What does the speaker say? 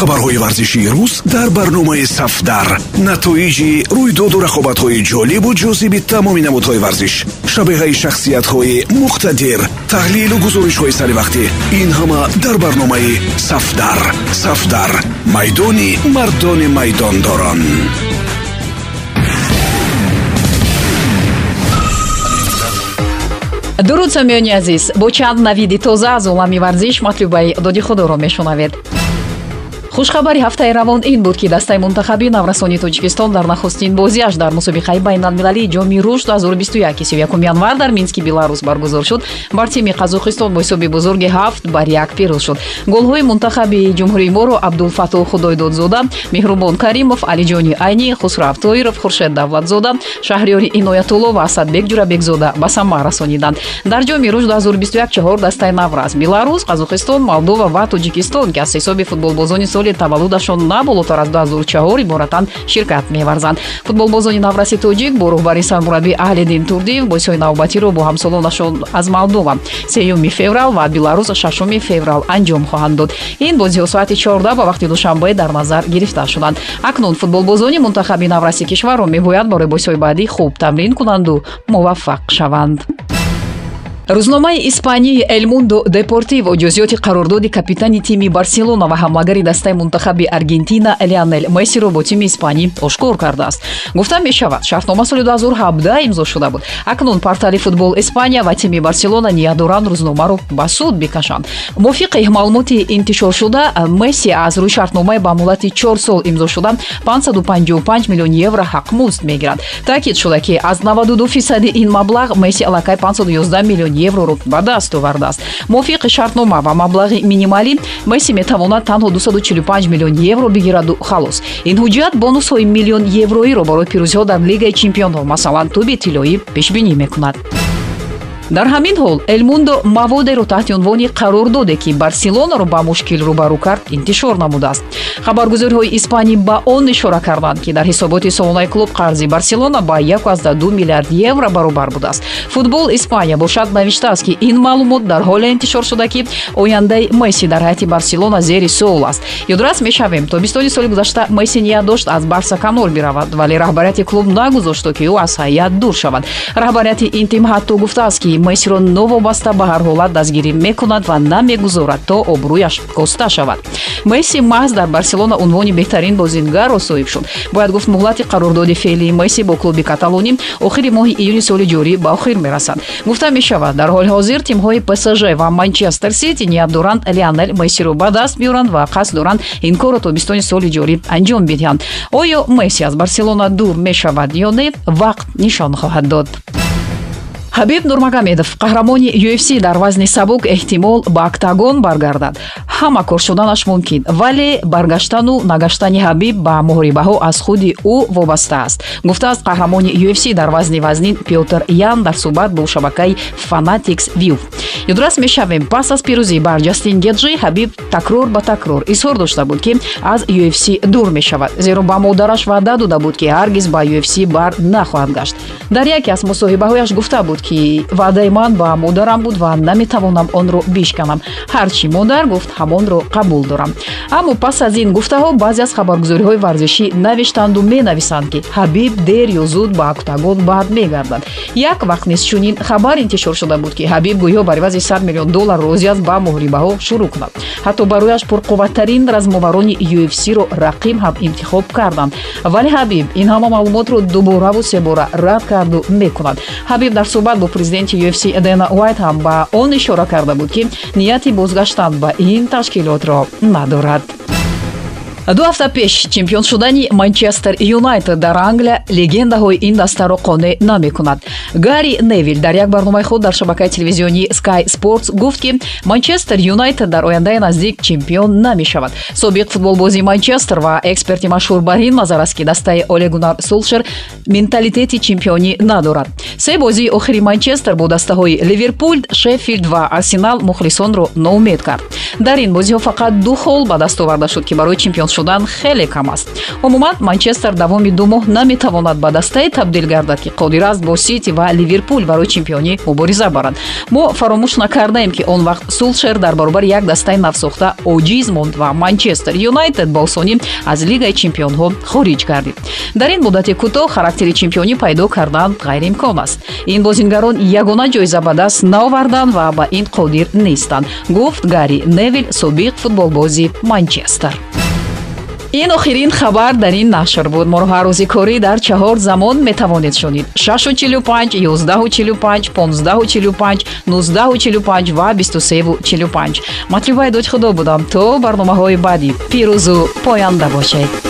хабарҳои варзишии рӯз дар барномаи сафдар. Натоиҷи рӯйдоду рақобатҳои ҷолибу ҷозиби тамоми намудҳои варзиш. Шабеҳаи шахсиятҳои муқтадир таҳлилу гузоришҳои саривақтӣ ин ҳама дар барномаи сафдар. Сафдар. Майдони мардони майдондорон. Дуруд самиёни азиз бо чанд навиди тоза аз олами варзиш матлубаи доди худоро мешунавед хушхабари ҳафтаи равон ин буд ки дастаи мунтахаби наврасонии тоҷикистон дар нахустин бозиаш дар мусобиқаи байналмилалии ҷоми рушд 2021 ки 31 январ дар мински беларус баргузор шуд. Бар тими қазоқистон бо ҳисоби бузурги ҳафт бар як пирӯз шуд. Голҳои мунтахаби ҷумҳурии моро абдулфатоҳ худойдодзода меҳрубон каримов алиҷони айни хусрав тоиров хуршед давлатзода шаҳриёри иноятулло ва асадбек ҷурабекзода ба сама расониданд. Дар ҷоми рушд 2021 чаҳор дастаи наврас беларус қазоқистон молдова ва тоҷикистон ки аз ҳисоби футболбозони соли таваллудашон на болотар аз 2004 иборатан ширкат меварзанд. Футболбозони навраси тоҷик бо роҳбари сармураббӣ аҳлиддин турдиев бозиҳои навбатиро бо ҳамсолонашон аз молдова сеюми феврал ва беларус шашуми феврал анҷом хоҳанд дод. Ин бозиҳо соати 14 ба вақти душанбе дар назар гирифта шуданд. Акнун футболбозони мунтахаби навраси кишварро мебояд барои бозиҳои баъдӣ хуб тамрин кунанду. Муваффақ шаванд рӯзномаи испанияи элмундо депортиво ҷузъиёти қарордоди капитани тими барселона ва ҳамлагари дастаи мунтахаби аргентина леонел мессиро бо тими испанӣ ошкор кардааст. Гуфта мешавад шартнома соли 2017 имзо шуда буд. Акнун портали футбол испания ва тими барселона ният доранд рӯзномаро ба суд бикашанд. Мувофиқи маълумоти интишоршуда месси аз рӯи шартномае ба муддати чор сол имзо шуда 555 миллион евро ҳақмузд мегирад. Таъкид шуда ки аз 92 фисади ин маблағ месси аллакай 511 миллион евроро ба даст овардааст. Мувофиқи шартнома ва маблағи минималӣ месси метавонад танҳо 245 миллион евро бигираду. Халос ин ҳуҷҷат бонусҳои миллион евроиро барои пирӯзиҳо дар лигаи чемпионҳо масалан туби тиллоӣ пешбинӣ мекунад дар ҳамин ҳол элмундо маводеро таҳти унвони қарор доде ки барселонаро ба мушкил рӯбарӯ кард интишор намудааст. Хабаргузориҳои испанӣ ба он ишора карданд ки дар ҳисоботи солонаи клуб қарзи барселона ба 12 миллиард евро баробар будааст. Футбол испания бошад навиштааст ки ин маълумот дар ҳоле интишор шуда ки ояндаи месси дар ҳайати барселона зери суол аст. Ёдрас мешавем тобистони соли гузашта месси ният дошт аз барса канор биравад вале раҳбарияти клуб нагузошту ки ӯ аз ҳайат дур шавад. Раҳбарияти ин тим ҳатто гуфтааст ки мессиро новобаста ба ҳар ҳолат дастгирӣ мекунад ва намегузорад то обрӯяш коста шавад. Месси маҳз дар барселона унвони беҳтарин бозингарро соҳиб шуд. Бояд гуфт муҳлати қарордоди феълии месси бо клуби каталонӣ охири моҳи июни соли ҷорӣ ба охир мерасад. Гуфта мешавад дар ҳоли ҳозир тимҳои псж ва манчестер сити ният доранд леонел мессиро ба даст биёранд ва қасд доранд ин корро тобистони соли ҷорӣ анҷом бидиҳанд. Оё месси аз барселона дур мешавад ё не вақт нишон хоҳад дод ҳабиб нурмагомедов қаҳрамони ufc дар вазни сабук эҳтимол ба октагон баргардад ҳама кор шуданаш мумкин вале баргаштану нагаштани ҳабиб ба муҳорибаҳо аз худи ӯ вобаста аст. Гуфтааст қаҳрамони ufc дар вазни вазнин пётр ян дар суҳбат бо шабакаи fanatics view. Ёдрас мешавем пас аз пирӯзӣ бар ҷастин геджи ҳабиб такрор ба такрор изҳор дошта буд ки аз ufc дур мешавад. Зеро ба модараш ваъда дода буд ки ҳаргиз ба ufc бар нахоҳад гашт. Дар яке аз мусоҳибаҳояш гуфта буд ки ваъдаи ман ба модарам буд ва наметавонам онро бишканам ҳарчи модар гуфт ҳамонро қабул дорам. Аммо пас аз ин гуфтаҳо баъзе аз хабаргузориҳои варзишӣ навиштанду менависанд ки ҳабиб дер ё зуд ба октагон бармегардад як вақт низ чунин хабар интишор шуда буд ки ҳабиб гӯё бар ивази 100 миллион доллар розӣ аст ба муҳорибаҳо шурӯъ кунад. Ҳатто барояш пурқувваттарин размоварони ufcро рақиб ҳам интихоб карданд. Вале ҳабиб ин ҳама маълумотро дубораву себора рад карду мекунад. Ҳабиб дар суҳбат бо президенти ufc дена уайт ҳам ба он ишора карда буд ки нияти бозгаштан ба ин ташкилотро надорад ду ҳафта пеш чемпион шудани манчестер юнайтед дар англия легендаҳои ин дастаро қонеъ намекунад. Гарри невил дар як барномаи худ дар шабакаи телевизионии sky sports гуфт ки манчестер юнайтед дар ояндаи наздик чемпион намешавад. Собиқ футболбози манчестер ва эксперти машҳур бар ин назар аст ки дастаи олегунар сулшер менталитети чемпионӣ надорад. Се бозии охири манчестер бо дастаҳои ливерпул шеффилд ва арсенал мухлисонро ноумед кард. Дар ин бозиҳо фақат ду хол ба даст оварда шуд ки барои чемпион шудан хеле кам аст. Умуман манчестер давоми ду моҳ наметавонад ба дастае табдил гардад ки қодир аст бо сити ва ливерпул барои чемпионӣ мубориза баранд мо фаромӯш накардаем ки он вақт сулшер дар баробари як дастаи навсохта оҷиз монд ва манчестер юнайтед ба осонӣ аз лигаи чемпионҳо хориҷ гардид. Дар ин муддати кӯтоҳ характери чемпионӣ пайдо кардан ғайриимкон аст. Ин бозингарон ягона ҷоиза ба даст наоварданд ва ба ин қодир нестанд гуфт гари невил собиқ футболбози манчестер ин охирин хабар дар ин нашр буд. Моро ҳар рӯзи корӣ дар чаҳор замон метавонед шунид 645 1145 1545 1945 ва 2345 матлубаи доҷ худо будам. То барномаҳои баъди пирӯзу поянда бошед